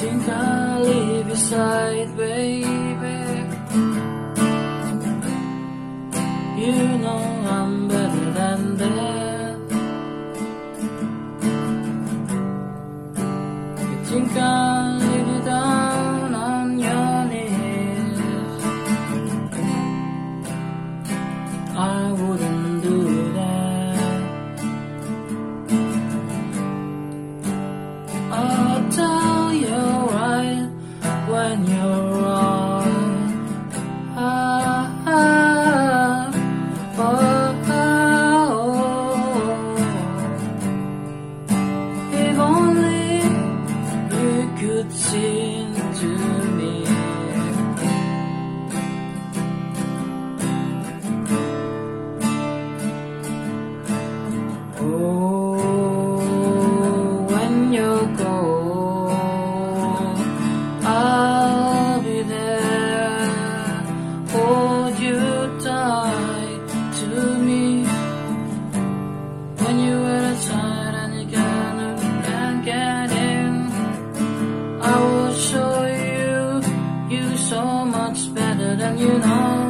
think I'll leave your side, baby You know I'm better. good seems to me. you know.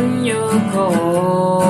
bao nhiêu